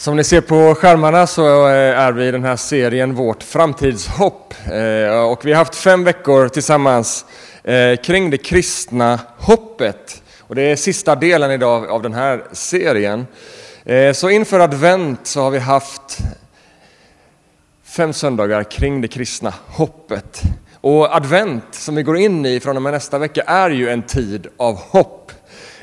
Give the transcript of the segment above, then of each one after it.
Som ni ser på skärmarna så eh, är vi i den här serien Vårt framtidshopp. Eh, och vi har haft fem veckor tillsammans eh, kring det kristna hoppet. Och det är sista delen idag av den här serien. Så inför advent så har vi haft fem söndagar kring det kristna hoppet. Och advent som vi går in i från och med nästa vecka är ju en tid av hopp.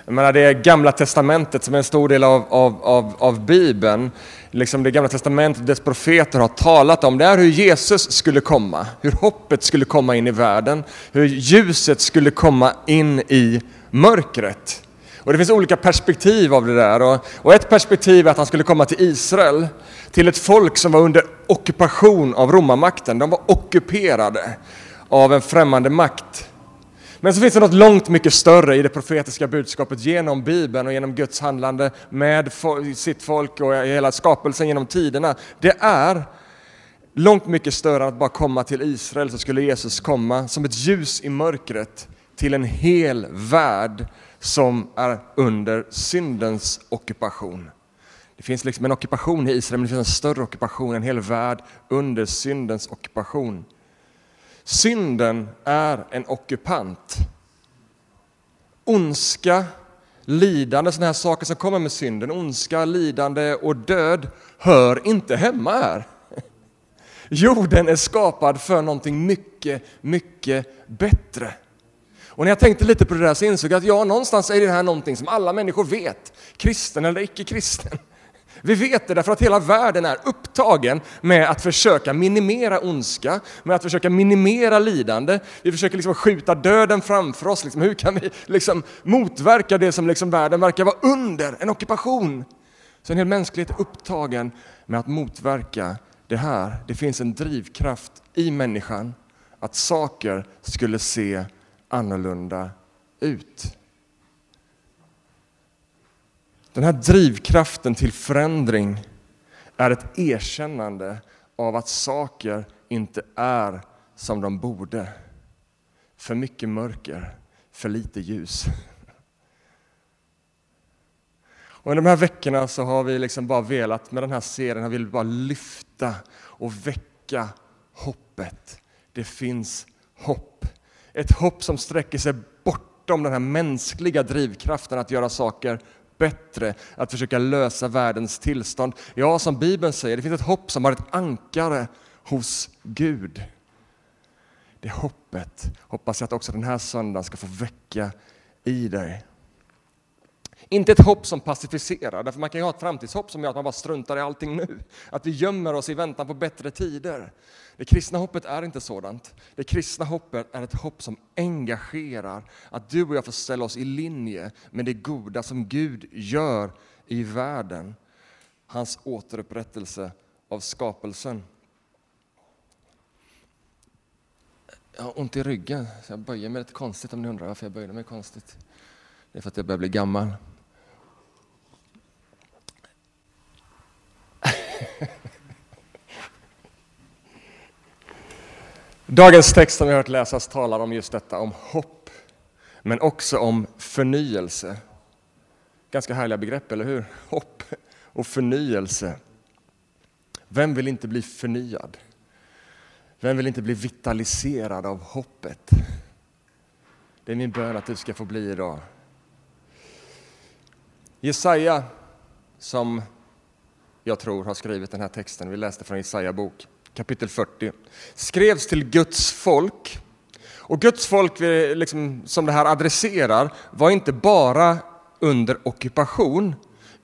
Jag menar, det är gamla testamentet som är en stor del av, av, av, av Bibeln. Liksom det gamla testamentet och dess profeter har talat om. Det är hur Jesus skulle komma, hur hoppet skulle komma in i världen, hur ljuset skulle komma in i mörkret. Och det finns olika perspektiv av det där. Och, och ett perspektiv är att han skulle komma till Israel, till ett folk som var under ockupation av romarmakten. De var ockuperade av en främmande makt. Men så finns det något långt mycket större i det profetiska budskapet genom Bibeln och genom Guds handlande med sitt folk och hela skapelsen genom tiderna. Det är långt mycket större än att bara komma till Israel så skulle Jesus komma som ett ljus i mörkret till en hel värld som är under syndens ockupation. Det finns liksom en ockupation i Israel, men det finns en större ockupation, en hel värld under syndens ockupation. Synden är en ockupant. Ondska, lidande, sådana här saker som kommer med synden, ondska, lidande och död hör inte hemma här. Jorden är skapad för någonting mycket, mycket bättre. Och när jag tänkte lite på det där så insåg jag att ja, någonstans är det här någonting som alla människor vet, kristen eller icke-kristen. Vi vet det därför att hela världen är upptagen med att försöka minimera ondska, med att försöka minimera lidande. Vi försöker liksom skjuta döden framför oss. Liksom, hur kan vi liksom motverka det som liksom världen verkar vara under, en ockupation? Så en hel mänsklighet är upptagen med att motverka det här. Det finns en drivkraft i människan att saker skulle se annorlunda ut. Den här drivkraften till förändring är ett erkännande av att saker inte är som de borde. För mycket mörker, för lite ljus. Och under de här veckorna så har vi liksom bara velat, med den här serien, har vi bara lyfta och väcka hoppet. Det finns hopp. Ett hopp som sträcker sig bortom den här mänskliga drivkraften att göra saker bättre, att försöka lösa världens tillstånd. Ja, som Bibeln säger, det finns ett hopp som har ett ankare hos Gud. Det hoppet hoppas jag att också den här söndagen ska få väcka i dig. Inte ett hopp som pacificerar, därför man kan ju ha ett framtidshopp som gör att man bara struntar i allting nu. Att vi gömmer oss i väntan på bättre tider. Det kristna hoppet är inte sådant. Det kristna hoppet är ett hopp som engagerar, att du och jag får ställa oss i linje med det goda som Gud gör i världen. Hans återupprättelse av skapelsen. Jag har ont i ryggen, så jag böjer mig lite konstigt om ni undrar varför jag böjde mig konstigt. Det är för att jag börjar bli gammal. Dagens text som vi har hört läsas talar om just detta, om hopp, men också om förnyelse. Ganska härliga begrepp, eller hur? Hopp och förnyelse. Vem vill inte bli förnyad? Vem vill inte bli vitaliserad av hoppet? Det är min bön att du ska få bli idag. Jesaja, som jag tror har skrivit den här texten, vi läste från Jesaja bok, kapitel 40, skrevs till Guds folk. Och Guds folk, eh, liksom, som det här adresserar, var inte bara under ockupation,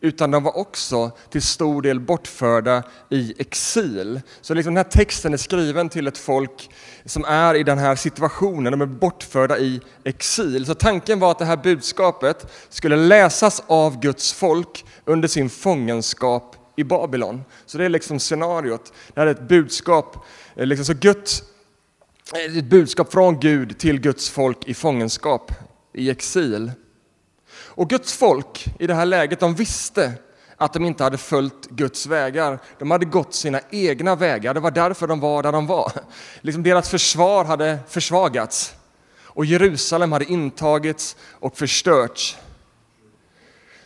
utan de var också till stor del bortförda i exil. Så liksom den här texten är skriven till ett folk som är i den här situationen, de är bortförda i exil. Så tanken var att det här budskapet skulle läsas av Guds folk under sin fångenskap i Babylon. Så det är liksom scenariot. Det här är ett budskap, eh, liksom så Guds, eh, ett budskap från Gud till Guds folk i fångenskap, i exil. Och Guds folk i det här läget, de visste att de inte hade följt Guds vägar. De hade gått sina egna vägar. Det var därför de var där de var. Liksom deras försvar hade försvagats och Jerusalem hade intagits och förstörts.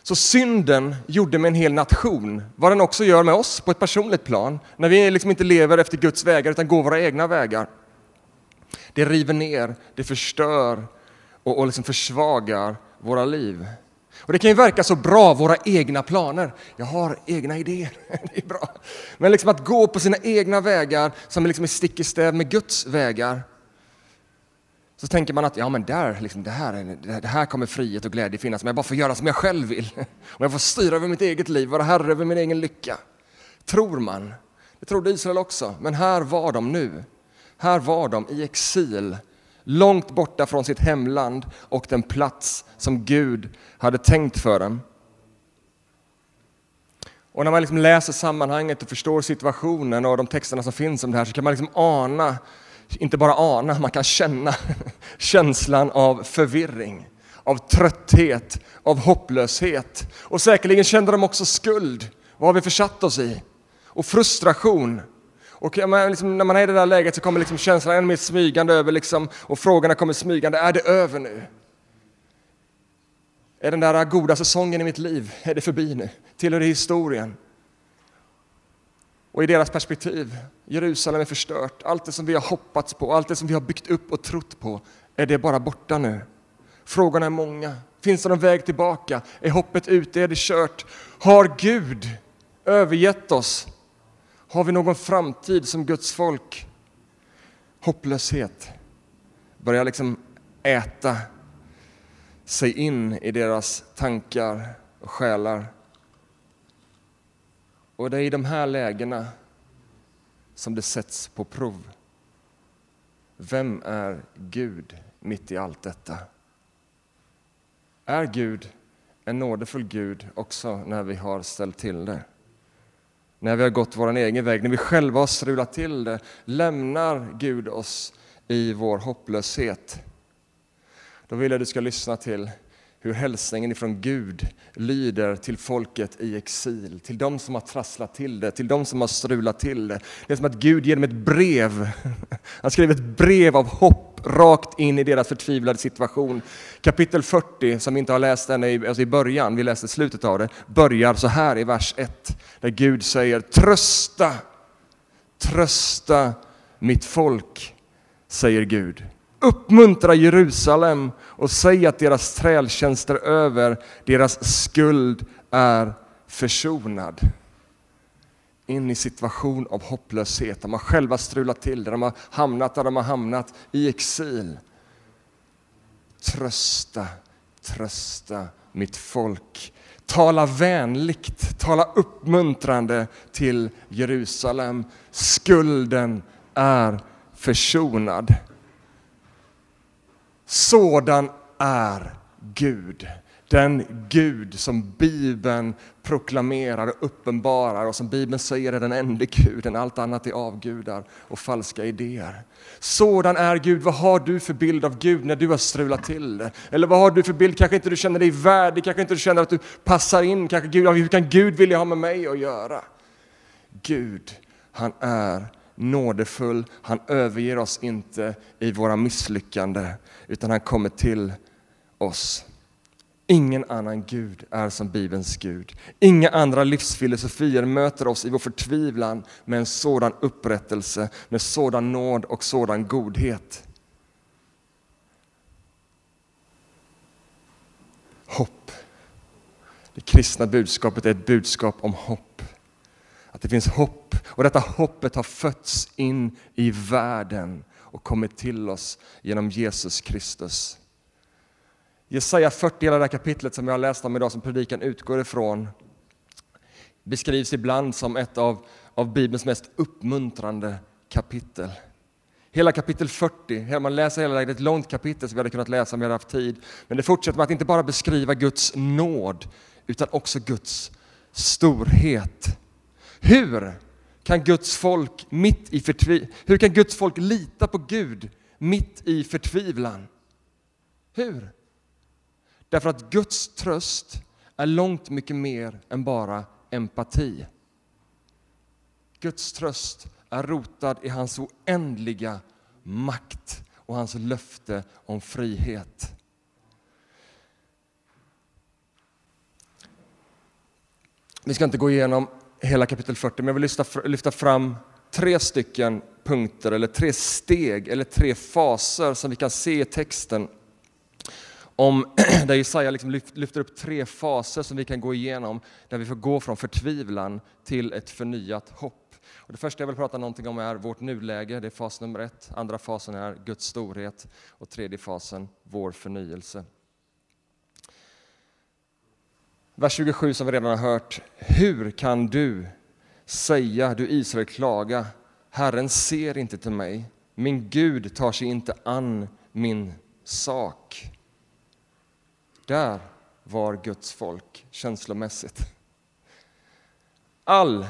Så synden gjorde med en hel nation vad den också gör med oss på ett personligt plan, när vi liksom inte lever efter Guds vägar utan går våra egna vägar. Det river ner, det förstör och, och liksom försvagar våra liv. Och Det kan ju verka så bra, våra egna planer. Jag har egna idéer, det är bra. Men liksom att gå på sina egna vägar som liksom är stick i stäv med Guds vägar, så tänker man att ja, men där, liksom, det, här, det här kommer frihet och glädje finnas om jag bara får göra som jag själv vill. Om jag får styra över mitt eget liv, vara herre över min egen lycka. Tror man. Det trodde Israel också, men här var de nu. Här var de i exil, långt borta från sitt hemland och den plats som Gud hade tänkt för dem. Och när man liksom läser sammanhanget och förstår situationen och de texterna som finns om det här så kan man liksom ana inte bara ana, man kan känna känslan av förvirring, av trötthet, av hopplöshet. Och säkerligen kände de också skuld. Vad har vi försatt oss i? Och frustration. Och liksom, när man är i det där läget så kommer liksom känslan ännu mer smygande över liksom, och frågorna kommer smygande. Är det över nu? Är den där goda säsongen i mitt liv, är det förbi nu? Tillhör det historien? Och i deras perspektiv, Jerusalem är förstört. Allt det som vi har hoppats på, allt det som vi har byggt upp och trott på, är det bara borta nu? Frågorna är många. Finns det någon väg tillbaka? Är hoppet ute? Är det kört? Har Gud övergett oss? Har vi någon framtid som Guds folk? Hopplöshet börjar liksom äta sig in i deras tankar och själar. Och det är i de här lägena som det sätts på prov. Vem är Gud mitt i allt detta? Är Gud en nådefull Gud också när vi har ställt till det? När vi har gått vår egen väg, när vi själva har strulat till det, lämnar Gud oss i vår hopplöshet? Då vill jag att du ska lyssna till hur hälsningen ifrån Gud lyder till folket i exil, till de som har trasslat till det, till de som har strulat till det. Det är som att Gud ger dem ett brev. Han skriver ett brev av hopp rakt in i deras förtvivlade situation. Kapitel 40, som vi inte har läst än i, alltså i början, vi läste slutet av det, börjar så här i vers 1, där Gud säger trösta, trösta mitt folk, säger Gud. Uppmuntra Jerusalem och säg att deras trältjänster är över, deras skuld är försonad. In i situation av hopplöshet, de har själva strulat till det, de har hamnat där de har hamnat, i exil. Trösta, trösta mitt folk. Tala vänligt, tala uppmuntrande till Jerusalem. Skulden är försonad. Sådan är Gud. Den Gud som Bibeln proklamerar och uppenbarar och som Bibeln säger är den enda guden, allt annat är avgudar och falska idéer. Sådan är Gud. Vad har du för bild av Gud när du har strulat till det? Eller vad har du för bild? Kanske inte du känner dig värdig, kanske inte du känner att du passar in. Kanske Gud, hur kan Gud vilja ha med mig att göra? Gud, han är nådefull, han överger oss inte i våra misslyckanden, utan han kommer till oss. Ingen annan Gud är som Bibelns Gud. Inga andra livsfilosofier möter oss i vår förtvivlan med en sådan upprättelse, med sådan nåd och sådan godhet. Hopp. Det kristna budskapet är ett budskap om hopp. Att det finns hopp och detta hoppet har fötts in i världen och kommit till oss genom Jesus Kristus. Jesaja 40, hela det här kapitlet som jag har läst om idag, som predikan utgår ifrån, beskrivs ibland som ett av, av Bibelns mest uppmuntrande kapitel. Hela kapitel 40, man läser hela det, är ett långt kapitel som vi hade kunnat läsa om vi hade haft tid. Men det fortsätter med att inte bara beskriva Guds nåd, utan också Guds storhet. Hur kan Guds folk mitt i förtvi hur kan Guds folk lita på Gud mitt i förtvivlan? Hur? Därför att Guds tröst är långt mycket mer än bara empati. Guds tröst är rotad i hans oändliga makt och hans löfte om frihet. Vi ska inte gå igenom hela kapitel 40, men jag vill lyfta, lyfta fram tre stycken punkter, eller tre steg, eller tre faser som vi kan se i texten om, där Jesaja liksom lyfter upp tre faser som vi kan gå igenom, där vi får gå från förtvivlan till ett förnyat hopp. Och det första jag vill prata någonting om är vårt nuläge, det är fas nummer ett. Andra fasen är Guds storhet och tredje fasen vår förnyelse. Vers 27 som vi redan har hört. Hur kan du säga, du Israel, klaga, Herren ser inte till mig, min Gud tar sig inte an min sak. Där var Guds folk känslomässigt. All,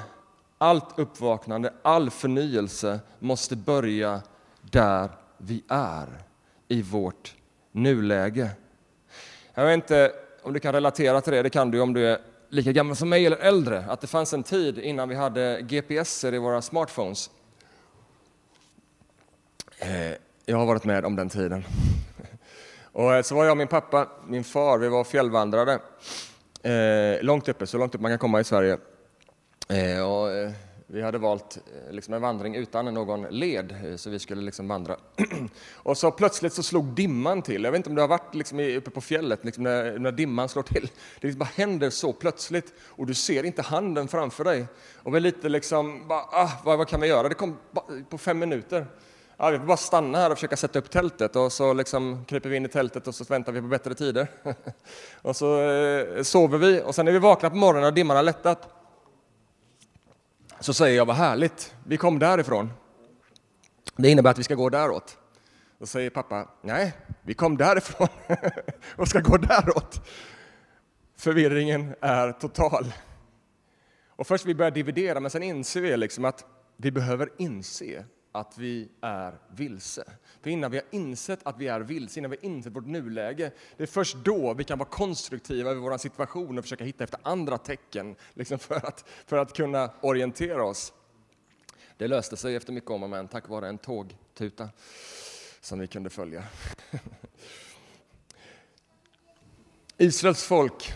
allt uppvaknande, all förnyelse måste börja där vi är, i vårt nuläge. Jag vet inte om du kan relatera till det, det kan du om du är lika gammal som mig eller äldre, att det fanns en tid innan vi hade GPSer i våra smartphones. Eh, jag har varit med om den tiden. Och eh, så var jag och min pappa, min far, vi var fjällvandrare eh, långt uppe, så långt upp man kan komma i Sverige. Vi hade valt eh, liksom en vandring utan någon led, eh, så vi skulle liksom vandra. Och så plötsligt så slog dimman till. Jag vet inte om du har varit liksom uppe på fjället liksom när, när dimman slår till. Det liksom bara händer så plötsligt och du ser inte handen framför dig. Och vi lite liksom, bara, ah, vad, vad kan vi göra? Det kom på fem minuter ja, vi får bara stanna här och försöka sätta upp tältet och så liksom kryper vi in i tältet och så väntar vi på bättre tider. och så eh, sover vi och sen när vi vaknar på morgonen och dimman har lättat så säger jag vad härligt, vi kom därifrån. Det innebär att vi ska gå däråt. Då säger pappa, nej, vi kom därifrån och ska gå däråt. Förvirringen är total. Och först vi börjar dividera, men sen inser vi liksom att vi behöver inse att vi är vilse. För innan vi har insett att vi är vilse, innan vi har insett vårt nuläge, det är först då vi kan vara konstruktiva i vår situation och försöka hitta efter andra tecken liksom för, att, för att kunna orientera oss. Det löste sig efter mycket om och men tack vare en tågtuta som vi kunde följa. Israels folk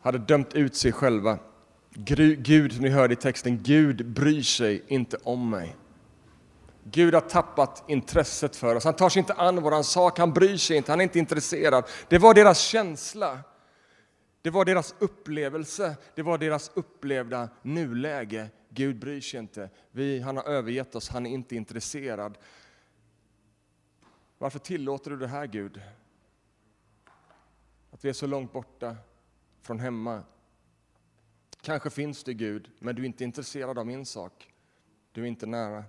hade dömt ut sig själva. Gud, som ni hörde i texten, Gud bryr sig inte om mig. Gud har tappat intresset för oss. Han tar sig inte an våran sak, han bryr sig inte, han är inte intresserad. Det var deras känsla. Det var deras upplevelse, det var deras upplevda nuläge. Gud bryr sig inte. Vi, han har övergett oss, han är inte intresserad. Varför tillåter du det här, Gud? Att vi är så långt borta från hemma. Kanske finns det Gud, men du är inte intresserad av min sak. Du är inte nära.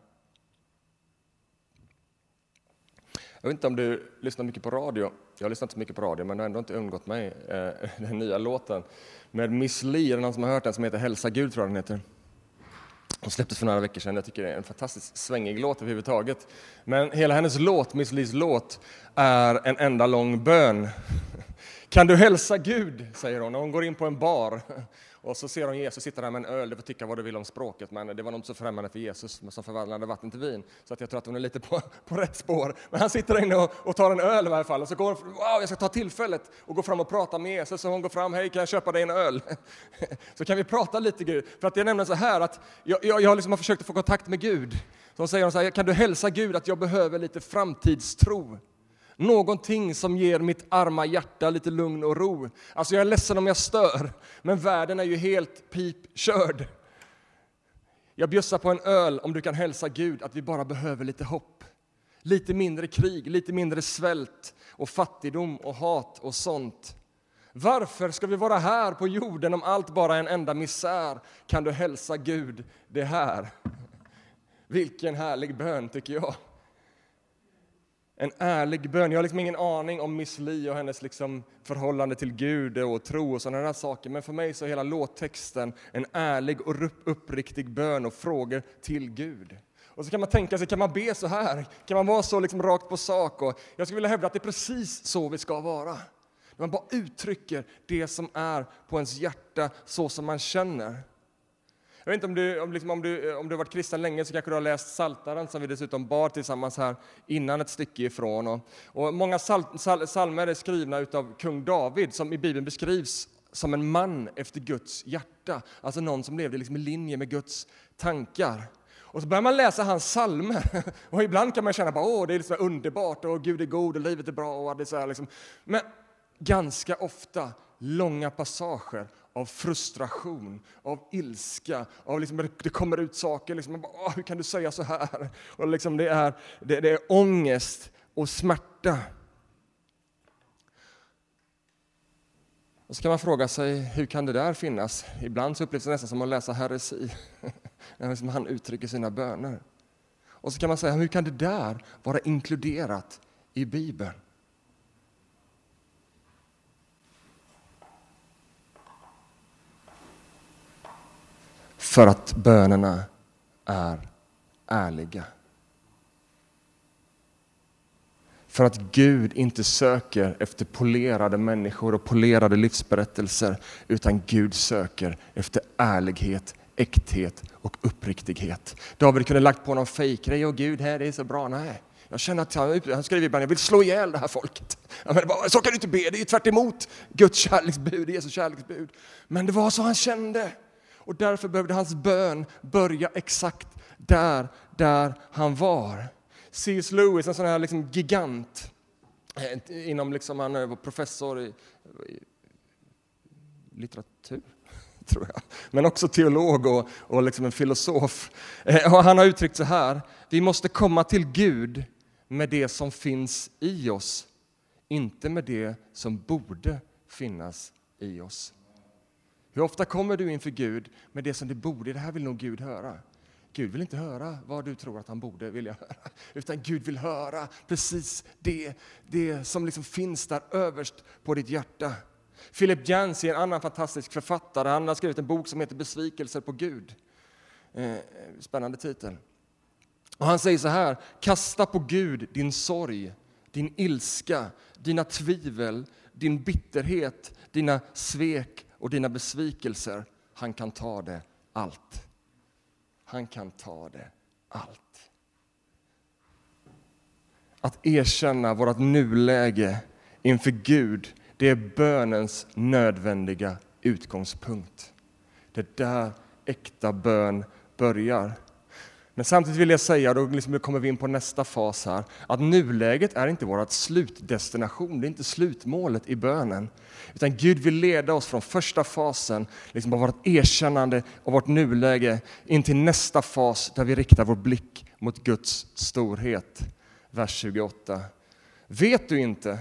Jag vet inte om du lyssnar mycket på radio. Jag har lyssnat så mycket på radio, men det har ändå inte undgått mig. Eh, den nya låten med Miss Li, är det någon som har hört den, som heter Hälsa Gud, tror jag den heter. Hon släpptes för några veckor sedan. Jag tycker det är en fantastiskt svängig låt överhuvudtaget. Men hela hennes låt, Miss Lis låt, är en enda lång bön. Kan du hälsa Gud, säger hon, och hon går in på en bar och så ser hon Jesus sitta där med en öl, du får tycka vad du vill om språket, men det var nog inte så främmande för Jesus som förvandlade vatten till vin. Så att jag tror att hon är lite på, på rätt spår. Men han sitter där inne och, och tar en öl i varje fall, och så går hon, wow, jag ska ta tillfället och gå fram och prata med Jesus. Så hon går fram, hej, kan jag köpa dig en öl? Så kan vi prata lite Gud. För att det är nämligen så här att jag, jag, jag liksom har försökt att få kontakt med Gud. Så hon säger så här, kan du hälsa Gud att jag behöver lite framtidstro? Någonting som ger mitt arma hjärta lite lugn och ro. Alltså jag är ledsen om jag stör, men världen är ju helt pipkörd. Jag bjussar på en öl om du kan hälsa Gud att vi bara behöver lite hopp. Lite mindre krig, lite mindre svält och fattigdom och hat och sånt. Varför ska vi vara här på jorden om allt bara är en enda misär? Kan du hälsa Gud det här? Vilken härlig bön tycker jag. En ärlig bön. Jag har liksom ingen aning om Miss Li och hennes liksom förhållande till Gud och tro och sådana där saker. Men för mig så är hela låttexten en ärlig och uppriktig bön och frågor till Gud. Och så kan man tänka sig, kan man be så här? Kan man vara så liksom rakt på sak? Och jag skulle vilja hävda att det är precis så vi ska vara. När man bara uttrycker det som är på ens hjärta så som man känner. Jag vet inte om du, om, liksom, om, du, eh, om du har varit kristen länge så kanske du har läst Saltaren som vi dessutom bar tillsammans här innan ett stycke ifrån. Och, och många sal, sal, salmer är skrivna av kung David som i Bibeln beskrivs som en man efter Guds hjärta. Alltså någon som levde liksom i linje med Guds tankar. Och så börjar man läsa hans psalmer. Och ibland kan man känna att det är liksom underbart och Gud är god och livet är bra. Och det så här liksom. Men ganska ofta långa passager av frustration, av ilska, av liksom, det kommer ut saker, liksom, bara, hur kan du säga så här? Och liksom, det, är, det, det är ångest och smärta. Och så kan man fråga sig, hur kan det där finnas? Ibland så upplevs det nästan som att läsa heresi, när liksom han uttrycker sina böner. Och så kan man säga, hur kan det där vara inkluderat i Bibeln? För att bönerna är ärliga. För att Gud inte söker efter polerade människor och polerade livsberättelser, utan Gud söker efter ärlighet, äkthet och uppriktighet. David kunde lagt på någon fejkgrej och Gud, här det är så bra. Nej, jag känner att han, han skriver ibland, jag vill slå ihjäl det här folket. men bara, så kan du inte be, det är ju tvärt emot Guds kärleksbud, Jesu kärleksbud. Men det var så han kände. Och därför behövde hans bön börja exakt där, där han var. C.S. Lewis, en sån här liksom gigant, eh, inom liksom, han var professor i, i litteratur, tror jag. Men också teolog och, och liksom en filosof. Eh, och han har uttryckt så här, vi måste komma till Gud med det som finns i oss, inte med det som borde finnas i oss. Hur ofta kommer du inför Gud med det som du borde, det här vill nog Gud höra. Gud vill inte höra vad du tror att han borde vilja höra, utan Gud vill höra precis det, det som liksom finns där överst på ditt hjärta. Philip Yancey, en annan fantastisk författare, han har skrivit en bok som heter Besvikelser på Gud. Eh, spännande titel. Och han säger så här, kasta på Gud din sorg, din ilska, dina tvivel, din bitterhet, dina svek och dina besvikelser. Han kan ta det allt. Han kan ta det allt. Att erkänna vårt nuläge inför Gud, det är bönens nödvändiga utgångspunkt. Det är där äkta bön börjar. Men samtidigt vill jag säga, då liksom kommer vi in på nästa fas här, att nuläget är inte vår slutdestination, det är inte slutmålet i bönen. Utan Gud vill leda oss från första fasen, liksom av vårt erkännande av vårt nuläge, in till nästa fas där vi riktar vår blick mot Guds storhet. Vers 28. Vet du inte,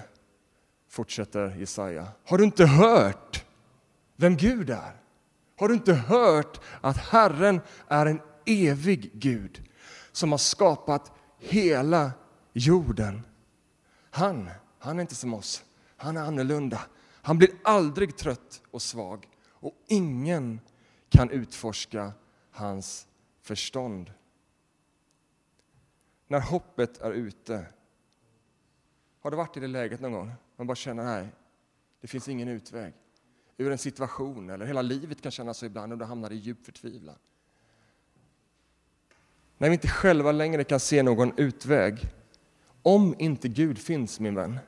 fortsätter Jesaja, har du inte hört vem Gud är? Har du inte hört att Herren är en evig Gud som har skapat hela jorden. Han, han är inte som oss. Han är annorlunda. Han blir aldrig trött och svag och ingen kan utforska hans förstånd. När hoppet är ute, har du varit i det läget någon gång? Man bara känner, nej, det finns ingen utväg ur en situation, eller hela livet kan kännas så ibland och du hamnar i djup förtvivlan. När vi inte själva längre kan se någon utväg. Om inte Gud finns, min vän,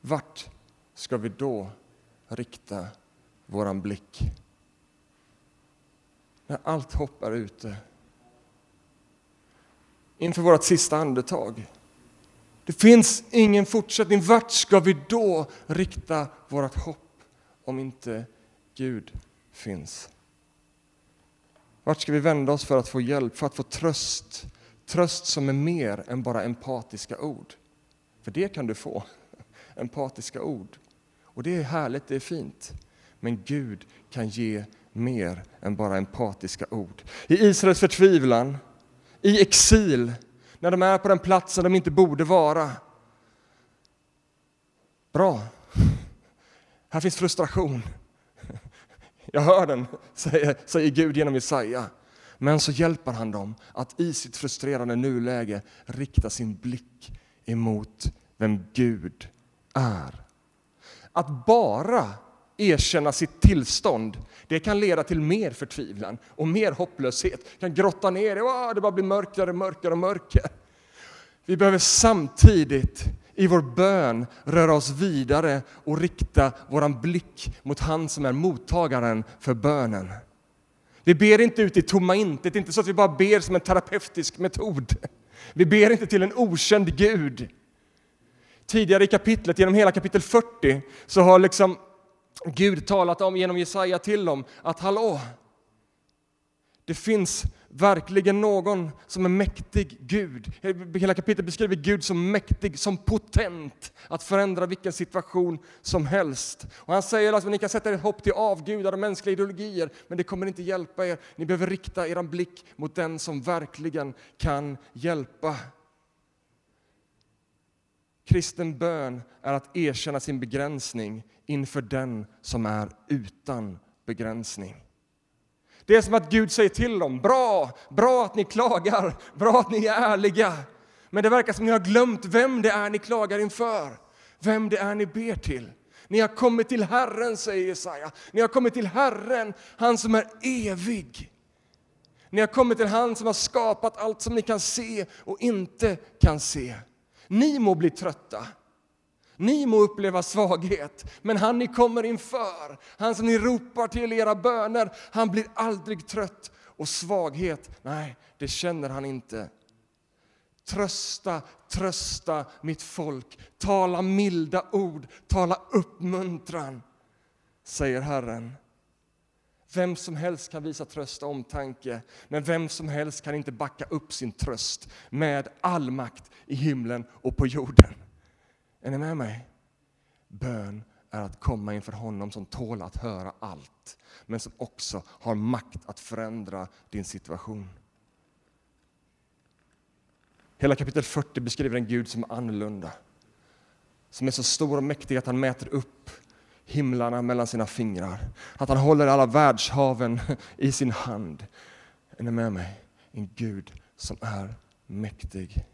vart ska vi då rikta våran blick? När allt hopp är ute. Inför vårt sista andetag. Det finns ingen fortsättning. Vart ska vi då rikta vårt hopp om inte Gud finns? Vart ska vi vända oss för att få hjälp, för att få tröst? Tröst som är mer än bara empatiska ord. För det kan du få, empatiska ord. Och det är härligt, det är fint. Men Gud kan ge mer än bara empatiska ord. I Israels förtvivlan, i exil, när de är på den platsen de inte borde vara. Bra, här finns frustration. Jag hör den, säger, säger Gud genom Jesaja. Men så hjälper han dem att i sitt frustrerande nuläge rikta sin blick emot vem Gud är. Att bara erkänna sitt tillstånd, det kan leda till mer förtvivlan och mer hopplöshet. Det kan grotta ner det, det bara blir mörkare, mörkare och mörkare. Vi behöver samtidigt i vår bön röra oss vidare och rikta vår blick mot han som är mottagaren för bönen. Vi ber inte ut i tomma intet, det är inte så att vi bara ber som en terapeutisk metod. Vi ber inte till en okänd Gud. Tidigare i kapitlet, genom hela kapitel 40, så har liksom Gud talat om genom Jesaja till dem att hallå, det finns verkligen någon som är mäktig Gud. Hela kapitlet beskriver Gud som mäktig, som potent att förändra vilken situation som helst. Och han säger att ni kan sätta ert hopp till avgudar och mänskliga ideologier, men det kommer inte hjälpa er. Ni behöver rikta er blick mot den som verkligen kan hjälpa. Kristen bön är att erkänna sin begränsning inför den som är utan begränsning. Det är som att Gud säger till dem, bra, bra att ni klagar, bra att ni är ärliga. Men det verkar som att ni har glömt vem det är ni klagar inför, vem det är ni ber till. Ni har kommit till Herren, säger Jesaja. Ni har kommit till Herren, han som är evig. Ni har kommit till han som har skapat allt som ni kan se och inte kan se. Ni må bli trötta. Ni må uppleva svaghet, men han ni kommer inför, han som ni ropar till era böner, han blir aldrig trött. Och svaghet, nej, det känner han inte. Trösta, trösta mitt folk, tala milda ord, tala uppmuntran, säger Herren. Vem som helst kan visa tröst och omtanke, men vem som helst kan inte backa upp sin tröst med all makt i himlen och på jorden. Är ni med mig? Bön är att komma inför honom som tål att höra allt, men som också har makt att förändra din situation. Hela kapitel 40 beskriver en Gud som är annorlunda, som är så stor och mäktig att han mäter upp himlarna mellan sina fingrar, att han håller alla världshaven i sin hand. Är ni med mig? En Gud som är mäktig.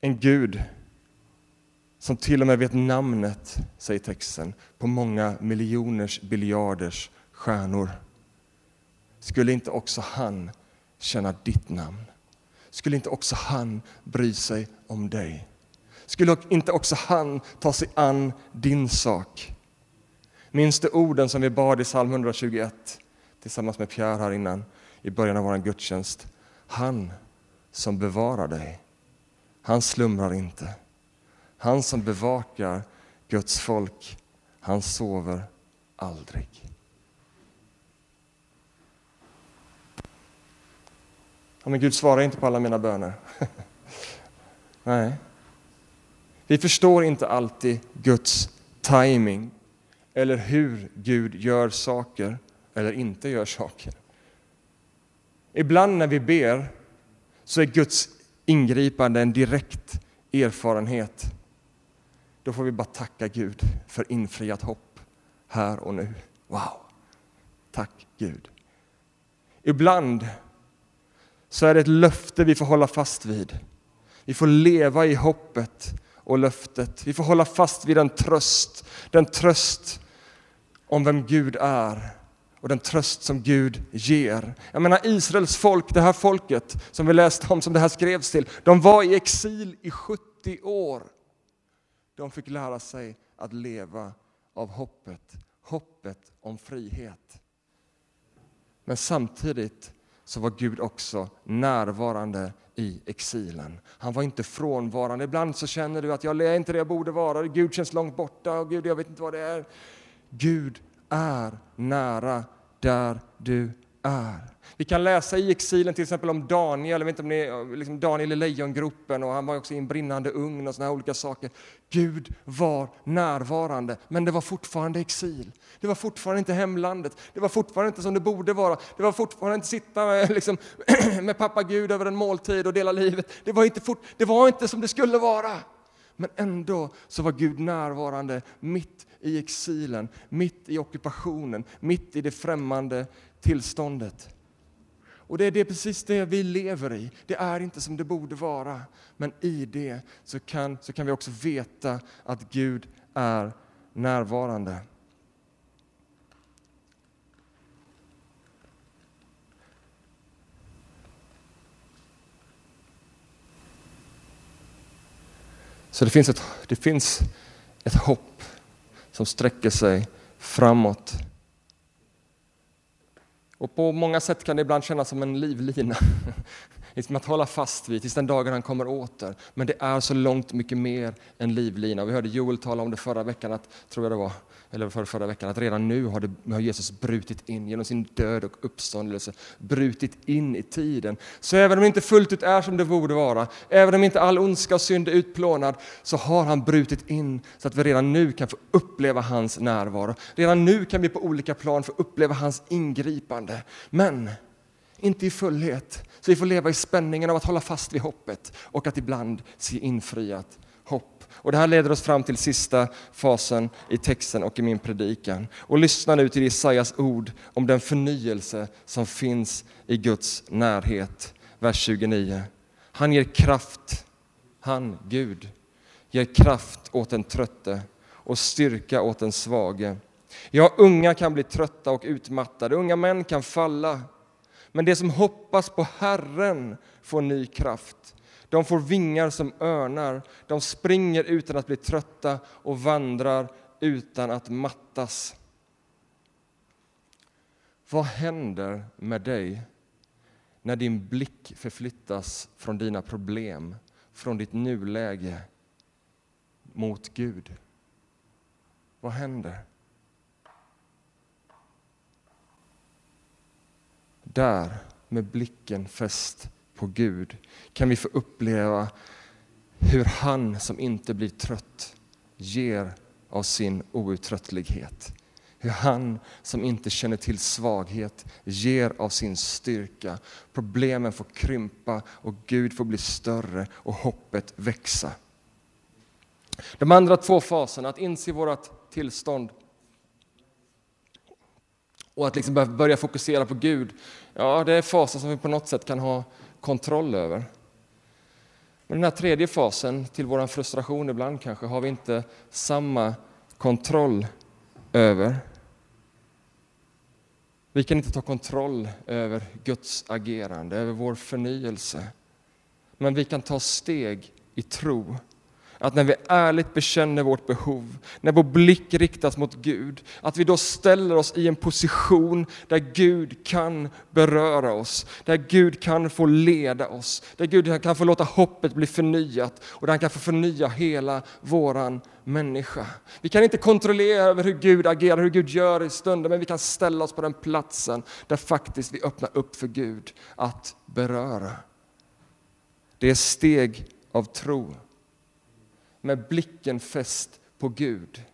En Gud som till och med vet namnet, säger texten, på många miljoners biljarders stjärnor. Skulle inte också han känna ditt namn? Skulle inte också han bry sig om dig? Skulle inte också han ta sig an din sak? Minns du orden som vi bad i psalm 121 tillsammans med Pierre här innan i början av vår gudstjänst? Han som bevarar dig han slumrar inte. Han som bevakar Guds folk, han sover aldrig. Ja, men Gud svarar inte på alla mina böner. Nej. Vi förstår inte alltid Guds timing eller hur Gud gör saker eller inte gör saker. Ibland när vi ber så är Guds ingripande, en direkt erfarenhet, då får vi bara tacka Gud för infriat hopp här och nu. Wow! Tack Gud. Ibland så är det ett löfte vi får hålla fast vid. Vi får leva i hoppet och löftet. Vi får hålla fast vid den tröst, den tröst om vem Gud är och den tröst som Gud ger. Jag menar Israels folk, det här folket som vi läste om, som det här skrevs till, de var i exil i 70 år. De fick lära sig att leva av hoppet, hoppet om frihet. Men samtidigt så var Gud också närvarande i exilen. Han var inte frånvarande. Ibland så känner du att jag är inte det jag borde vara, Gud känns långt borta och Gud jag vet inte vad det är. Gud är nära där du är. Vi kan läsa i exilen till exempel om Daniel, jag vet inte om ni, liksom Daniel i lejongropen och han var också i en brinnande ugn och sådana olika saker. Gud var närvarande, men det var fortfarande exil. Det var fortfarande inte hemlandet, det var fortfarande inte som det borde vara. Det var fortfarande inte sitta med, liksom, med pappa Gud över en måltid och dela livet. Det var, inte fort, det var inte som det skulle vara. Men ändå så var Gud närvarande mitt i exilen, mitt i ockupationen, mitt i det främmande tillståndet. Och det är det, precis det vi lever i. Det är inte som det borde vara. Men i det så kan, så kan vi också veta att Gud är närvarande. Så det finns ett, det finns ett hopp som sträcker sig framåt. Och på många sätt kan det ibland kännas som en livlina. Liksom att hålla fast vid tills den dagen han kommer åter. Men det är så långt mycket mer än livlina. Vi hörde Joel tala om det förra veckan, att, tror jag det var, eller förra, förra veckan, att redan nu har, det, har Jesus brutit in genom sin död och uppståndelse, brutit in i tiden. Så även om det inte fullt ut är som det borde vara, även om inte all ondska och synd är utplånad, så har han brutit in så att vi redan nu kan få uppleva hans närvaro. Redan nu kan vi på olika plan få uppleva hans ingripande. Men inte i fullhet. Så vi får leva i spänningen av att hålla fast vid hoppet och att ibland se infriat hopp. Och det här leder oss fram till sista fasen i texten och i min predikan. Och lyssna nu till Jesajas ord om den förnyelse som finns i Guds närhet. Vers 29. Han ger kraft, han, Gud, ger kraft åt den trötte och styrka åt den svage. Ja, unga kan bli trötta och utmattade, unga män kan falla men de som hoppas på Herren får ny kraft. De får vingar som örnar, de springer utan att bli trötta och vandrar utan att mattas. Vad händer med dig när din blick förflyttas från dina problem, från ditt nuläge mot Gud? Vad händer? Där, med blicken fäst på Gud, kan vi få uppleva hur han som inte blir trött ger av sin outtröttlighet. Hur han som inte känner till svaghet ger av sin styrka. Problemen får krympa och Gud får bli större och hoppet växa. De andra två faserna, att inse vårt tillstånd och att liksom börja fokusera på Gud, ja, det är fasen som vi på något sätt kan ha kontroll över. Men den här tredje fasen, till vår frustration ibland kanske, har vi inte samma kontroll över. Vi kan inte ta kontroll över Guds agerande, över vår förnyelse. Men vi kan ta steg i tro att när vi ärligt bekänner vårt behov, när vår blick riktas mot Gud, att vi då ställer oss i en position där Gud kan beröra oss, där Gud kan få leda oss, där Gud kan få låta hoppet bli förnyat och där han kan få förnya hela våran människa. Vi kan inte kontrollera över hur Gud agerar, hur Gud gör i stunden, men vi kan ställa oss på den platsen där faktiskt vi öppnar upp för Gud att beröra. Det är steg av tro med blicken fäst på Gud.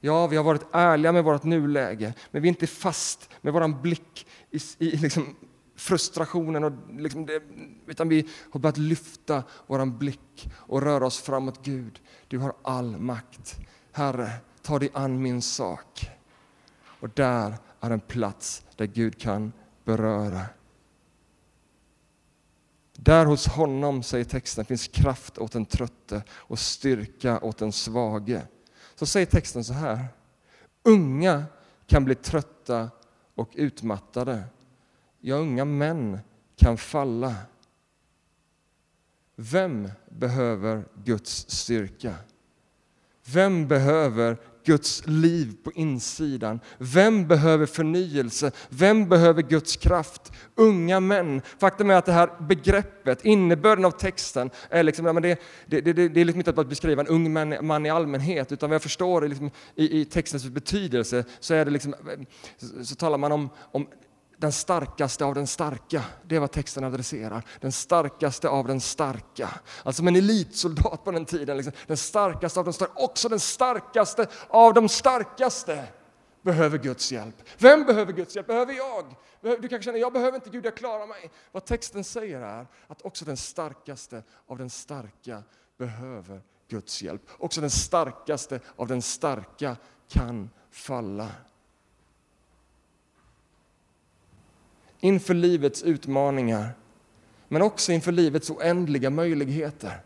Ja, vi har varit ärliga med vårt nuläge, men vi är inte fast med vår blick i, i liksom frustrationen, och liksom det, utan vi har börjat lyfta vår blick och röra oss framåt. Gud, du har all makt. Herre, ta dig an min sak. Och där är en plats där Gud kan beröra. Där hos honom, säger texten, finns kraft åt den trötte och styrka åt den svage. Så säger texten så här. Unga kan bli trötta och utmattade. Ja, unga män kan falla. Vem behöver Guds styrka? Vem behöver Guds liv på insidan? Vem behöver förnyelse? Vem behöver Guds kraft? Unga män. Faktum är att det här begreppet, innebörden av texten, är liksom, ja, men det, det, det, det är liksom inte att beskriva en ung man, man i allmänhet, utan vad jag förstår liksom, i, i textens betydelse så, är det liksom, så talar man om, om den starkaste av den starka. Det är vad texten adresserar. Den starkaste av den starka. Alltså som en elitsoldat på den tiden. Liksom. Den starkaste av de starka. Också den starkaste av de starkaste behöver Guds hjälp. Vem behöver Guds hjälp? Behöver jag? Du kanske känner, jag behöver inte Gud, jag klarar mig. Vad texten säger är att också den starkaste av den starka behöver Guds hjälp. Också den starkaste av den starka kan falla. Inför livets utmaningar, men också inför livets oändliga möjligheter.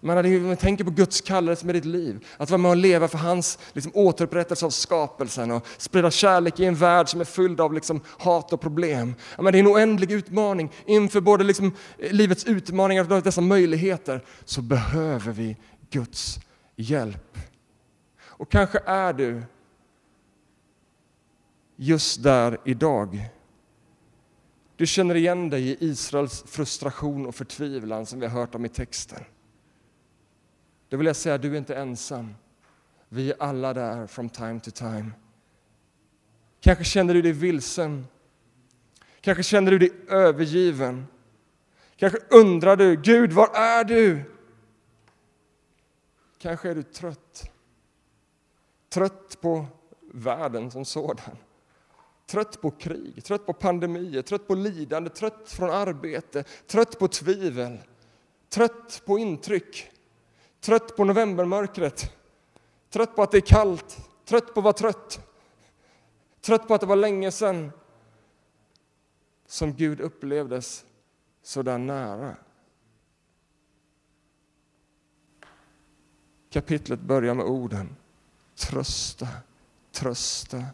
Man man tänker på Guds kallelse med ditt liv, att vara med och leva för hans liksom, återupprättelse av skapelsen och sprida kärlek i en värld som är fylld av liksom, hat och problem. Men det är en oändlig utmaning. Inför både liksom, livets utmaningar och dessa möjligheter så behöver vi Guds hjälp. Och kanske är du just där idag. Du känner igen dig i Israels frustration och förtvivlan som vi har hört om i texten. Då vill jag säga, du är inte ensam. Vi är alla där from time to time. Kanske känner du dig vilsen. Kanske känner du dig övergiven. Kanske undrar du, Gud, var är du? Kanske är du trött. Trött på världen som sådan. Trött på krig, trött på pandemier, trött på lidande, trött från arbete, trött på tvivel, trött på intryck, trött på novembermörkret, trött på att det är kallt, trött på att vara trött, trött på att det var länge sedan som Gud upplevdes så där nära. Kapitlet börjar med orden trösta, trösta,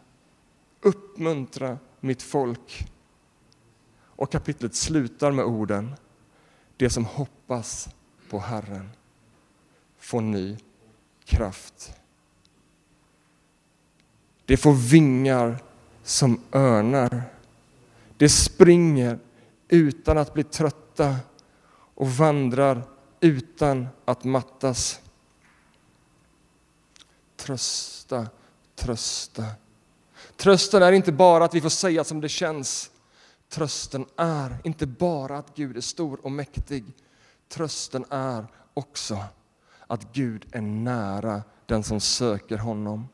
uppmuntra mitt folk. Och kapitlet slutar med orden det som hoppas på Herren får ny kraft. Det får vingar som örnar. Det springer utan att bli trötta och vandrar utan att mattas. Trösta, trösta. Trösten är inte bara att vi får säga som det känns. Trösten är inte bara att Gud är stor och mäktig. Trösten är också att Gud är nära den som söker honom.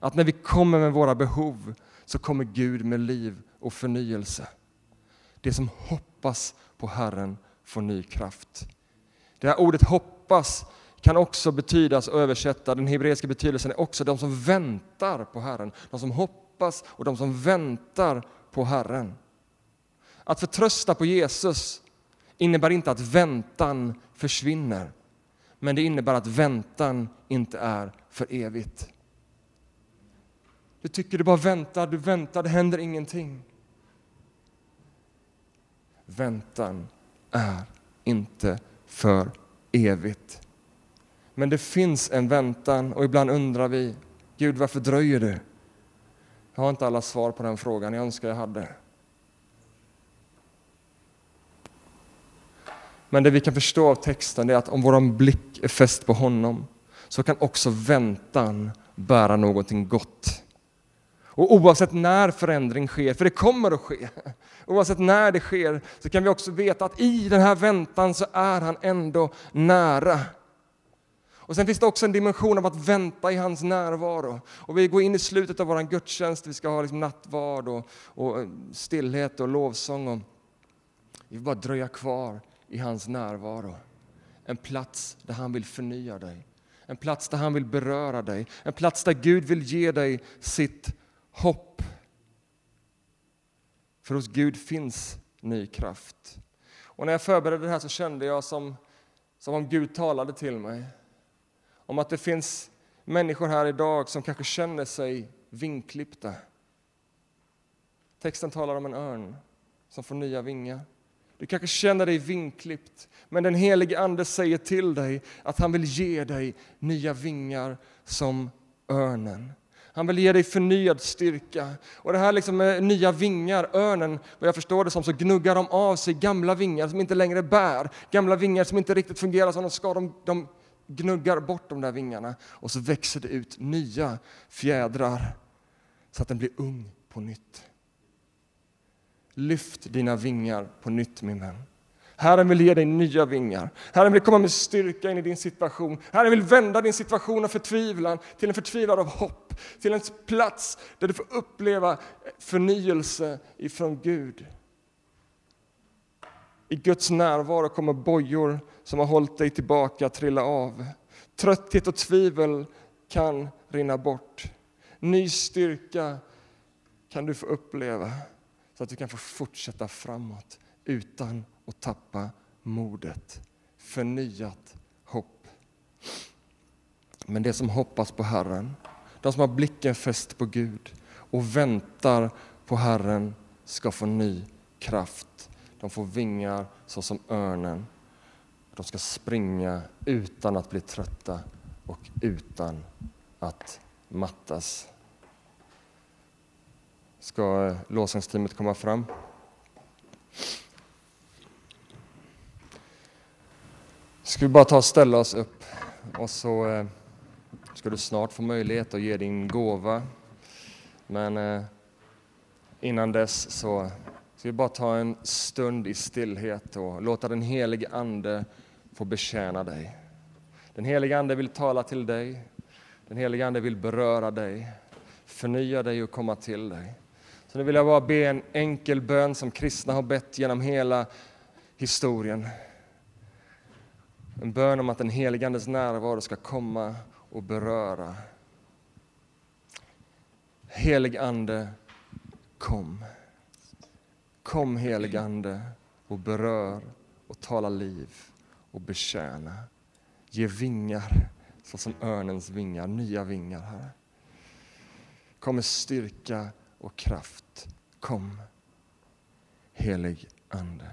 Att när vi kommer med våra behov så kommer Gud med liv och förnyelse. Det som hoppas på Herren får ny kraft. Det här ordet hoppas kan också betydas och översätta, den hebreiska betydelsen är också de som väntar på Herren. De som hoppas och de som väntar på Herren. Att förtrösta på Jesus innebär inte att väntan försvinner. Men det innebär att väntan inte är för evigt. Du tycker du bara väntar, du väntar, det händer ingenting. Väntan är inte för evigt. Men det finns en väntan och ibland undrar vi, Gud varför dröjer du? Jag har inte alla svar på den frågan, jag önskar jag hade. Men det vi kan förstå av texten är att om vår blick är fäst på honom så kan också väntan bära någonting gott. Och oavsett när förändring sker, för det kommer att ske, oavsett när det sker, så kan vi också veta att i den här väntan så är han ändå nära. Och sen finns det också en dimension av att vänta i hans närvaro. Och vi går in i slutet av vår gudstjänst, vi ska ha liksom nattvard och, och eh, stillhet och lovsång. Och vi vill bara dröja kvar i hans närvaro. En plats där han vill förnya dig. En plats där han vill beröra dig. En plats där Gud vill ge dig sitt hopp. För hos Gud finns ny kraft. Och när jag förberedde det här så kände jag som, som om Gud talade till mig. Om att det finns människor här idag som kanske känner sig vinklippta. Texten talar om en örn som får nya vingar. Du kanske känner dig vinklippt, men den helige Ande säger till dig att han vill ge dig nya vingar som örnen. Han vill ge dig förnyad styrka. Och det här liksom med nya vingar, örnen, vad jag förstår det som, så gnuggar de av sig gamla vingar som inte längre bär. Gamla vingar som inte riktigt fungerar som de ska. De, de gnuggar bort de där vingarna och så växer det ut nya fjädrar så att den blir ung på nytt. Lyft dina vingar på nytt min vän. Herren vill ge dig nya vingar. Herren vill komma med styrka in i din situation. Herren vill vända din situation av förtvivlan till en förtvivlan av hopp. Till en plats där du får uppleva förnyelse ifrån Gud. I Guds närvaro kommer bojor som har hållit dig tillbaka trilla av. Trötthet och tvivel kan rinna bort. Ny styrka kan du få uppleva så att du kan få fortsätta framåt utan att tappa modet. Förnyat hopp. Men det som hoppas på Herren, de som har blicken fäst på Gud och väntar på Herren ska få ny kraft. De får vingar såsom örnen De ska springa utan att bli trötta och utan att mattas. Ska lovsångsteamet komma fram? Ska vi bara ta och ställa oss upp och så eh, ska du snart få möjlighet att ge din gåva. Men eh, innan dess så ska vi bara ta en stund i stillhet och låta den helige Ande få betjäna dig. Den helige Ande vill tala till dig. Den helige Ande vill beröra dig, förnya dig och komma till dig. Så nu vill jag bara be en enkel bön som kristna har bett genom hela historien. En bön om att den helige Andes närvaro ska komma och beröra. Helig Ande, kom. Kom helig Ande och berör och tala liv och betjäna. Ge vingar såsom örnens vingar, nya vingar, Herre. Kom med styrka och kraft. Kom, helig Ande.